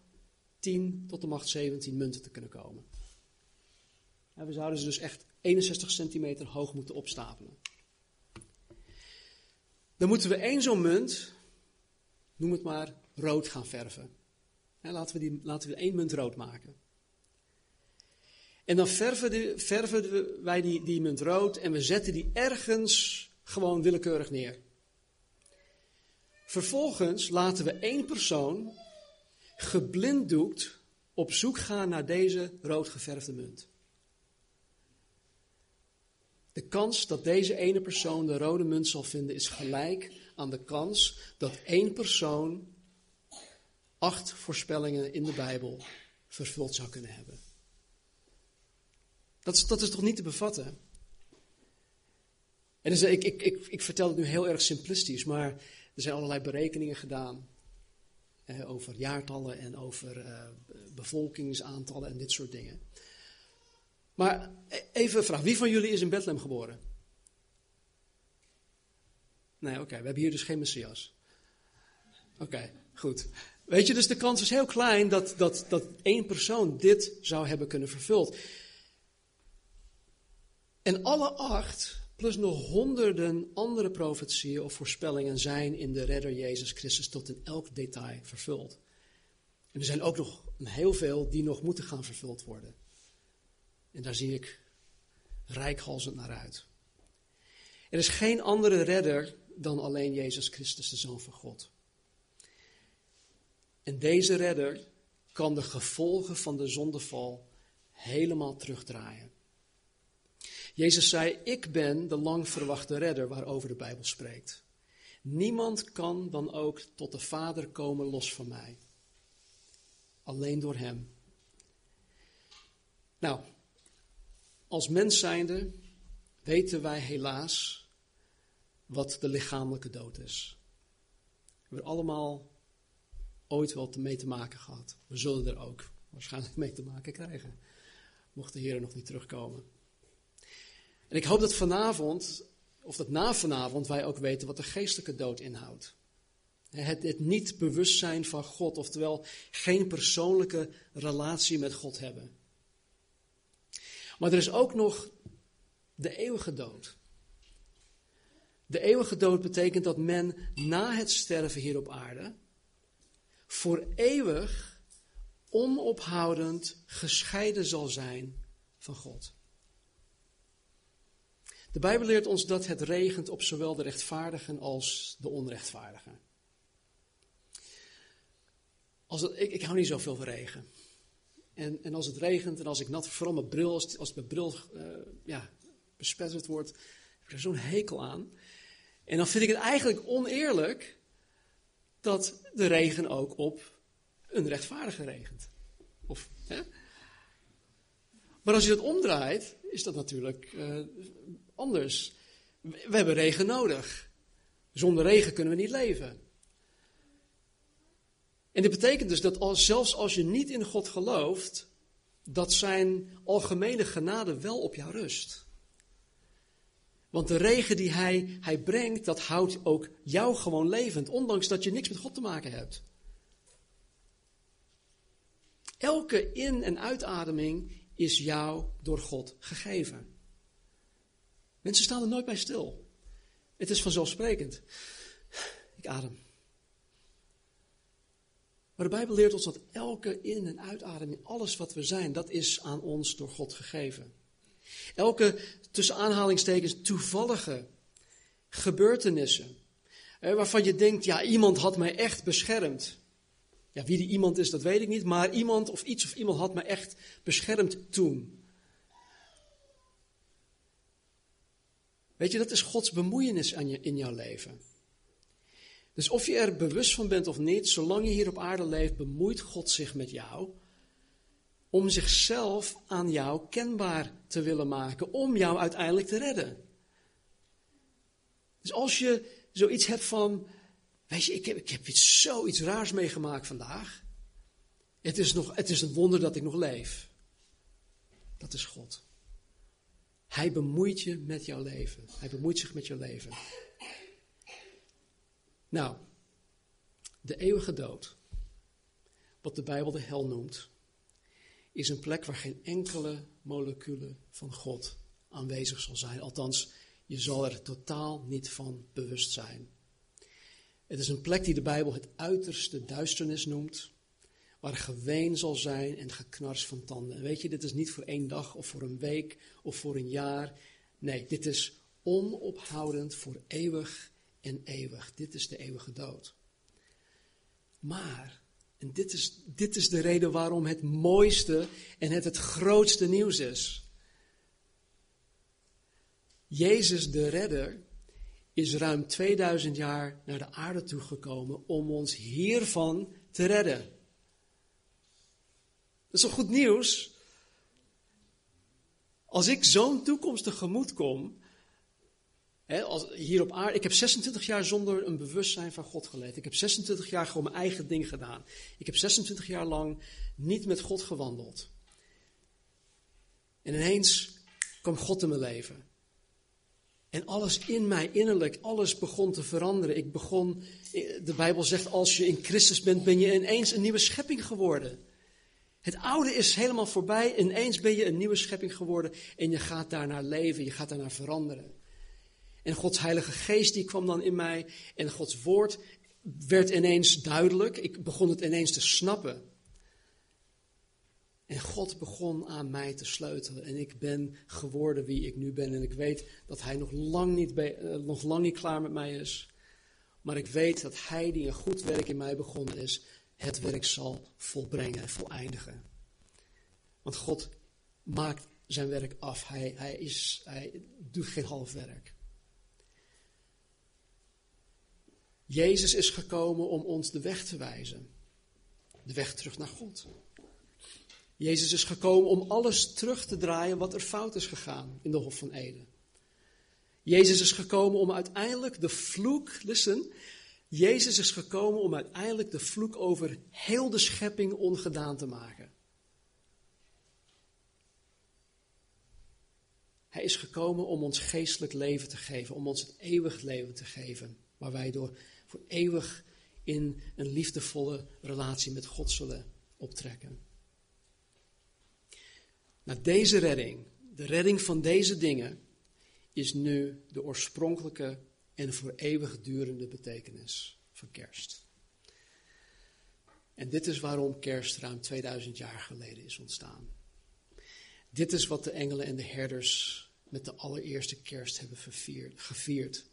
10 tot de macht 17 munten te kunnen komen. En we zouden ze dus echt 61 centimeter hoog moeten opstapelen. Dan moeten we één zo'n munt, noem het maar, rood gaan verven. laten, we die, laten we één munt rood maken. En dan verven, de, verven wij die, die munt rood en we zetten die ergens gewoon willekeurig neer. Vervolgens laten we één persoon geblinddoekt op zoek gaan naar deze roodgeverfde munt. De kans dat deze ene persoon de rode munt zal vinden is gelijk aan de kans dat één persoon acht voorspellingen in de Bijbel vervuld zou kunnen hebben. Dat is, dat is toch niet te bevatten? En dus, ik, ik, ik, ik vertel het nu heel erg simplistisch, maar er zijn allerlei berekeningen gedaan eh, over jaartallen en over uh, bevolkingsaantallen en dit soort dingen. Maar e, even een vraag: wie van jullie is in Bethlehem geboren? Nee, oké, we hebben hier dus geen messias. Oké, goed. Weet je, dus de kans is heel klein dat, dat, dat één persoon dit zou hebben kunnen vervuld. En alle acht plus nog honderden andere profetieën of voorspellingen zijn in de redder Jezus Christus tot in elk detail vervuld. En er zijn ook nog heel veel die nog moeten gaan vervuld worden. En daar zie ik rijkhalsend naar uit. Er is geen andere redder dan alleen Jezus Christus, de Zoon van God. En deze redder kan de gevolgen van de zondeval helemaal terugdraaien. Jezus zei: Ik ben de lang verwachte redder waarover de Bijbel spreekt. Niemand kan dan ook tot de Vader komen los van mij. Alleen door Hem. Nou, als mens zijnde weten wij helaas wat de lichamelijke dood is. We hebben allemaal ooit wel mee te maken gehad. We zullen er ook waarschijnlijk mee te maken krijgen. Mocht de Heer nog niet terugkomen. En ik hoop dat vanavond, of dat na vanavond, wij ook weten wat de geestelijke dood inhoudt. Het, het niet bewustzijn van God, oftewel geen persoonlijke relatie met God hebben. Maar er is ook nog de eeuwige dood. De eeuwige dood betekent dat men na het sterven hier op aarde voor eeuwig onophoudend gescheiden zal zijn van God. De Bijbel leert ons dat het regent op zowel de rechtvaardigen als de onrechtvaardigen. Als ik, ik hou niet zoveel van regen. En, en als het regent en als ik nat, vooral mijn bril, als, als mijn bril uh, ja, wordt, heb ik er zo'n hekel aan. En dan vind ik het eigenlijk oneerlijk dat de regen ook op een rechtvaardige regent. Of, hè? Maar als je dat omdraait, is dat natuurlijk uh, anders. We hebben regen nodig. Zonder regen kunnen we niet leven. En dit betekent dus dat als, zelfs als je niet in God gelooft, dat zijn algemene genade wel op jou rust. Want de regen die hij, hij brengt, dat houdt ook jou gewoon levend, ondanks dat je niks met God te maken hebt. Elke in- en uitademing is jou door God gegeven. Mensen staan er nooit bij stil. Het is vanzelfsprekend. Ik adem. Maar de Bijbel leert ons dat elke in- en uitademing, alles wat we zijn, dat is aan ons door God gegeven. Elke, tussen aanhalingstekens, toevallige gebeurtenissen, waarvan je denkt, ja, iemand had mij echt beschermd. Ja, wie die iemand is, dat weet ik niet, maar iemand of iets of iemand had mij echt beschermd toen. Weet je, dat is Gods bemoeienis aan je, in jouw leven. Dus of je er bewust van bent of niet, zolang je hier op aarde leeft, bemoeit God zich met jou om zichzelf aan jou kenbaar te willen maken, om jou uiteindelijk te redden. Dus als je zoiets hebt van, weet je, ik heb, ik heb iets, zoiets raars meegemaakt vandaag. Het is, nog, het is een wonder dat ik nog leef. Dat is God. Hij bemoeit je met jouw leven. Hij bemoeit zich met jouw leven. Nou, de eeuwige dood, wat de Bijbel de hel noemt, is een plek waar geen enkele molecule van God aanwezig zal zijn. Althans, je zal er totaal niet van bewust zijn. Het is een plek die de Bijbel het uiterste duisternis noemt, waar geween zal zijn en geknars van tanden. En weet je, dit is niet voor één dag of voor een week of voor een jaar. Nee, dit is onophoudend voor eeuwig en eeuwig. Dit is de eeuwige dood. Maar, en dit is, dit is de reden waarom het mooiste en het het grootste nieuws is. Jezus de Redder is ruim 2000 jaar naar de aarde toegekomen om ons hiervan te redden. Dat is toch goed nieuws? Als ik zo'n toekomst tegemoet kom, als, hier op aarde, ik heb 26 jaar zonder een bewustzijn van God geleefd. Ik heb 26 jaar gewoon mijn eigen ding gedaan. Ik heb 26 jaar lang niet met God gewandeld. En ineens kwam God in mijn leven. En alles in mij, innerlijk, alles begon te veranderen. Ik begon, de Bijbel zegt, als je in Christus bent, ben je ineens een nieuwe schepping geworden. Het oude is helemaal voorbij, ineens ben je een nieuwe schepping geworden en je gaat daarnaar leven, je gaat daarnaar veranderen. En Gods Heilige Geest die kwam dan in mij en Gods Woord werd ineens duidelijk. Ik begon het ineens te snappen. En God begon aan mij te sleutelen. En ik ben geworden wie ik nu ben. En ik weet dat Hij nog lang niet, uh, nog lang niet klaar met mij is. Maar ik weet dat Hij die een goed werk in mij begonnen is, het werk zal volbrengen en voleindigen. Want God maakt zijn werk af. Hij, hij, is, hij doet geen half werk. Jezus is gekomen om ons de weg te wijzen. De weg terug naar God. Jezus is gekomen om alles terug te draaien wat er fout is gegaan in de Hof van Eden. Jezus is gekomen om uiteindelijk de vloek, listen, Jezus is gekomen om uiteindelijk de vloek over heel de schepping ongedaan te maken. Hij is gekomen om ons geestelijk leven te geven, om ons het eeuwig leven te geven, waar wij door voor eeuwig in een liefdevolle relatie met God zullen optrekken. Nou, deze redding, de redding van deze dingen, is nu de oorspronkelijke en voor eeuwig durende betekenis van kerst. En dit is waarom kerst ruim 2000 jaar geleden is ontstaan. Dit is wat de engelen en de herders met de allereerste kerst hebben gevierd.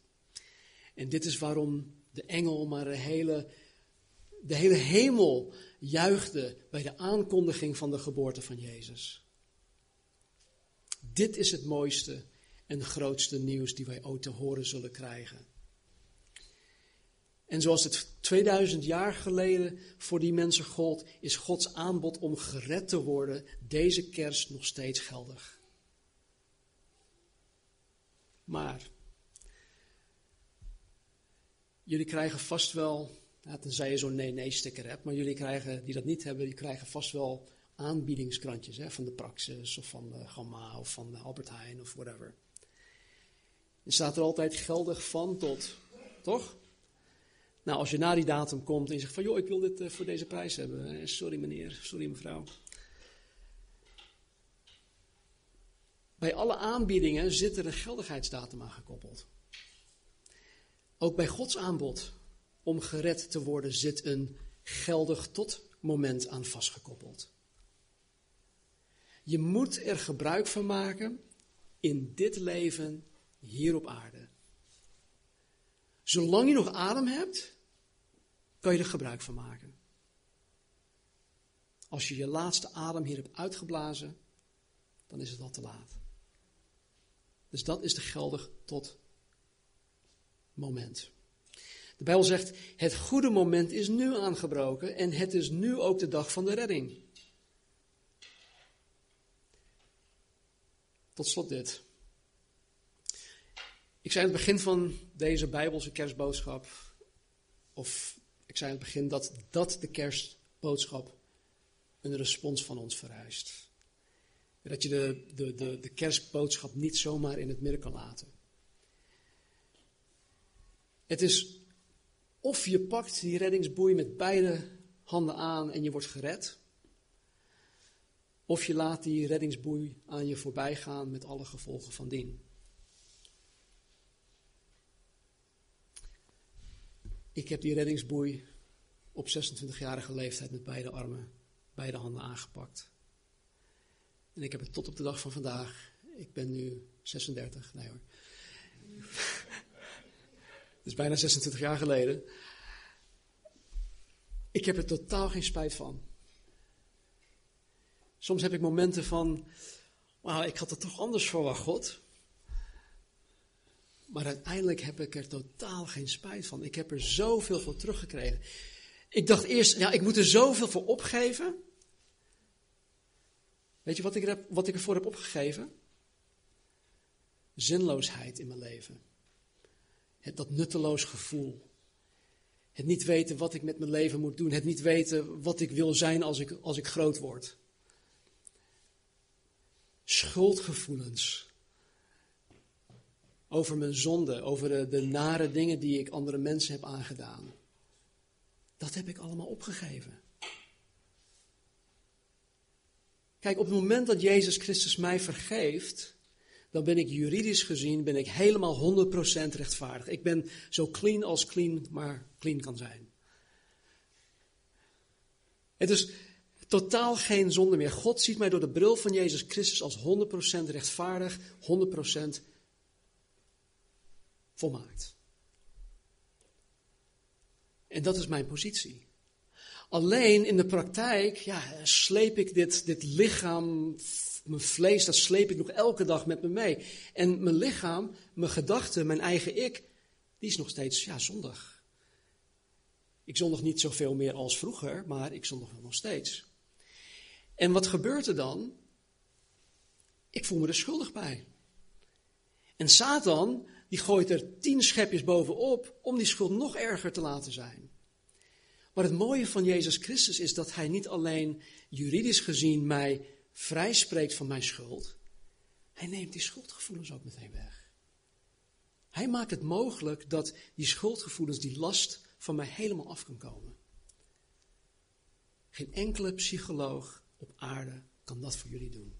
En dit is waarom de engel maar de hele, de hele hemel juichte bij de aankondiging van de geboorte van Jezus. Dit is het mooiste en grootste nieuws die wij ooit te horen zullen krijgen. En zoals het 2000 jaar geleden voor die mensen gold, is Gods aanbod om gered te worden deze kerst nog steeds geldig. Maar jullie krijgen vast wel, ja, tenzij je zo'n nee-nee-sticker hebt, maar jullie krijgen, die dat niet hebben, die krijgen vast wel aanbiedingskrantjes hè, van de Praxis of van de Gamma of van de Albert Heijn of whatever. Er staat er altijd geldig van tot, toch? Nou, als je na die datum komt en je zegt van, joh, ik wil dit uh, voor deze prijs hebben. sorry meneer, sorry mevrouw. Bij alle aanbiedingen zit er een geldigheidsdatum aan gekoppeld. Ook bij Gods aanbod om gered te worden zit een geldig tot moment aan vastgekoppeld. Je moet er gebruik van maken in dit leven hier op aarde. Zolang je nog adem hebt, kan je er gebruik van maken. Als je je laatste adem hier hebt uitgeblazen, dan is het al te laat. Dus dat is de geldig tot moment. De Bijbel zegt, het goede moment is nu aangebroken en het is nu ook de dag van de redding. Tot slot dit. Ik zei aan het begin van deze Bijbelse kerstboodschap, of ik zei aan het begin dat dat de kerstboodschap een respons van ons vereist. Dat je de, de, de, de kerstboodschap niet zomaar in het midden kan laten. Het is of je pakt die reddingsboei met beide handen aan en je wordt gered. Of je laat die reddingsboei aan je voorbij gaan met alle gevolgen van dien. Ik heb die reddingsboei op 26-jarige leeftijd met beide armen, beide handen aangepakt. En ik heb het tot op de dag van vandaag, ik ben nu 36, nee hoor. <laughs> Het is bijna 26 jaar geleden. Ik heb er totaal geen spijt van. Soms heb ik momenten van, wauw, ik had het toch anders verwacht, God. Maar uiteindelijk heb ik er totaal geen spijt van. Ik heb er zoveel voor teruggekregen. Ik dacht eerst, ja, ik moet er zoveel voor opgeven. Weet je wat ik, er, wat ik ervoor heb opgegeven? Zinloosheid in mijn leven. Het, dat nutteloos gevoel. Het niet weten wat ik met mijn leven moet doen. Het niet weten wat ik wil zijn als ik, als ik groot word. Schuldgevoelens over mijn zonde, over de, de nare dingen die ik andere mensen heb aangedaan. Dat heb ik allemaal opgegeven. Kijk, op het moment dat Jezus Christus mij vergeeft, dan ben ik juridisch gezien ben ik helemaal 100% rechtvaardig. Ik ben zo clean als clean maar clean kan zijn. Het is totaal geen zonde meer. God ziet mij door de bril van Jezus Christus als 100% rechtvaardig, 100% volmaakt. En dat is mijn positie. Alleen in de praktijk ja, sleep ik dit, dit lichaam, mijn vlees, dat sleep ik nog elke dag met me mee. En mijn lichaam, mijn gedachten, mijn eigen ik, die is nog steeds ja, zondig. Ik zondig niet zoveel meer als vroeger, maar ik zondig nog steeds. En wat gebeurt er dan? Ik voel me er schuldig bij. En Satan, die gooit er tien schepjes bovenop om die schuld nog erger te laten zijn. Maar het mooie van Jezus Christus is dat Hij niet alleen juridisch gezien mij vrijspreekt van mijn schuld. Hij neemt die schuldgevoelens ook meteen weg. Hij maakt het mogelijk dat die schuldgevoelens, die last van mij helemaal af kan komen. Geen enkele psycholoog op aarde kan dat voor jullie doen.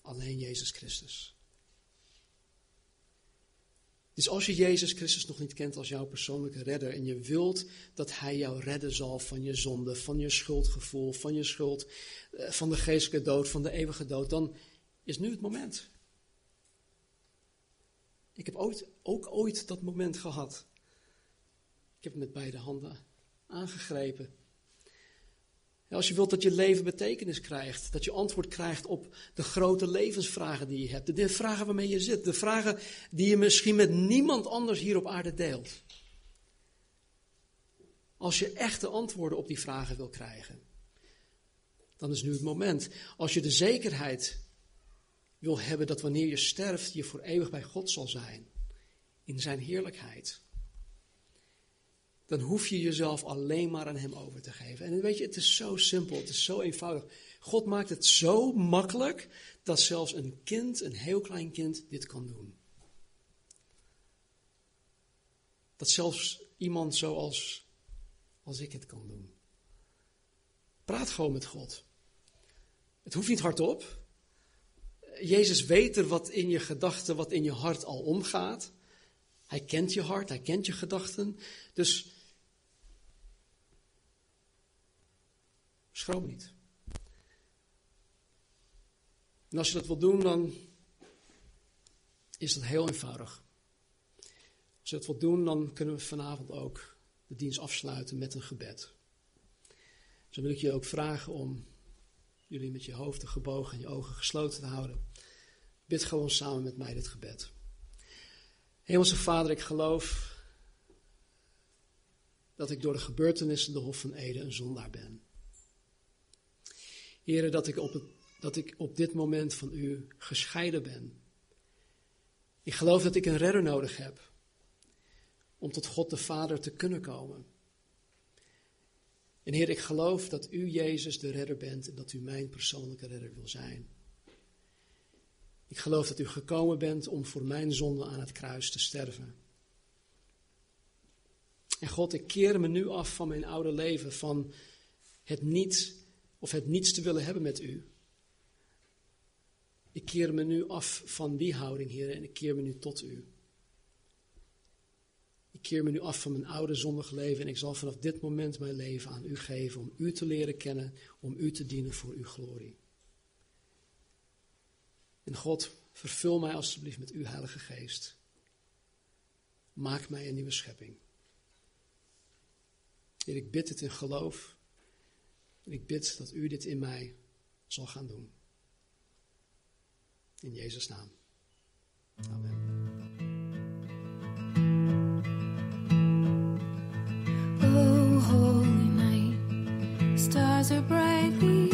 Alleen Jezus Christus. Dus als je Jezus Christus nog niet kent als jouw persoonlijke redder en je wilt dat Hij jou redden zal van je zonde, van je schuldgevoel, van je schuld, eh, van de geestelijke dood, van de eeuwige dood, dan is nu het moment. Ik heb ooit, ook ooit dat moment gehad. Ik heb het met beide handen aangegrepen. Als je wilt dat je leven betekenis krijgt, dat je antwoord krijgt op de grote levensvragen die je hebt, de vragen waarmee je zit, de vragen die je misschien met niemand anders hier op aarde deelt. Als je echte antwoorden op die vragen wil krijgen, dan is nu het moment. Als je de zekerheid wil hebben dat wanneer je sterft, je voor eeuwig bij God zal zijn, in zijn heerlijkheid dan hoef je jezelf alleen maar aan Hem over te geven. En weet je, het is zo simpel, het is zo eenvoudig. God maakt het zo makkelijk dat zelfs een kind, een heel klein kind, dit kan doen. Dat zelfs iemand zoals als ik het kan doen. Praat gewoon met God. Het hoeft niet hardop. Jezus weet er wat in je gedachten, wat in je hart al omgaat. Hij kent je hart, hij kent je gedachten. Dus Schroom niet. En als je dat wil doen, dan is dat heel eenvoudig. Als je dat wilt doen, dan kunnen we vanavond ook de dienst afsluiten met een gebed. Dus wil ik je ook vragen om jullie met je hoofden gebogen en je ogen gesloten te houden. Bid gewoon samen met mij dit gebed. Hemelse Vader, ik geloof dat ik door de gebeurtenissen de Hof van Ede een zondaar ben. Heren, dat ik, op dat ik op dit moment van u gescheiden ben. Ik geloof dat ik een redder nodig heb om tot God de Vader te kunnen komen. En Heer, ik geloof dat u Jezus de redder bent en dat u mijn persoonlijke redder wil zijn. Ik geloof dat u gekomen bent om voor mijn zonde aan het kruis te sterven. En God, ik keer me nu af van mijn oude leven, van het niet of het niets te willen hebben met u. Ik keer me nu af van die houding, Heer, en ik keer me nu tot u. Ik keer me nu af van mijn oude zondig leven en ik zal vanaf dit moment mijn leven aan u geven om u te leren kennen, om u te dienen voor uw glorie. En God, vervul mij alstublieft met uw Heilige Geest. Maak mij een nieuwe schepping. Heer, ik bid het in geloof. En ik bid dat u dit in mij zal gaan doen. In Jezus' naam. Amen. Oh, holy night, stars are brightly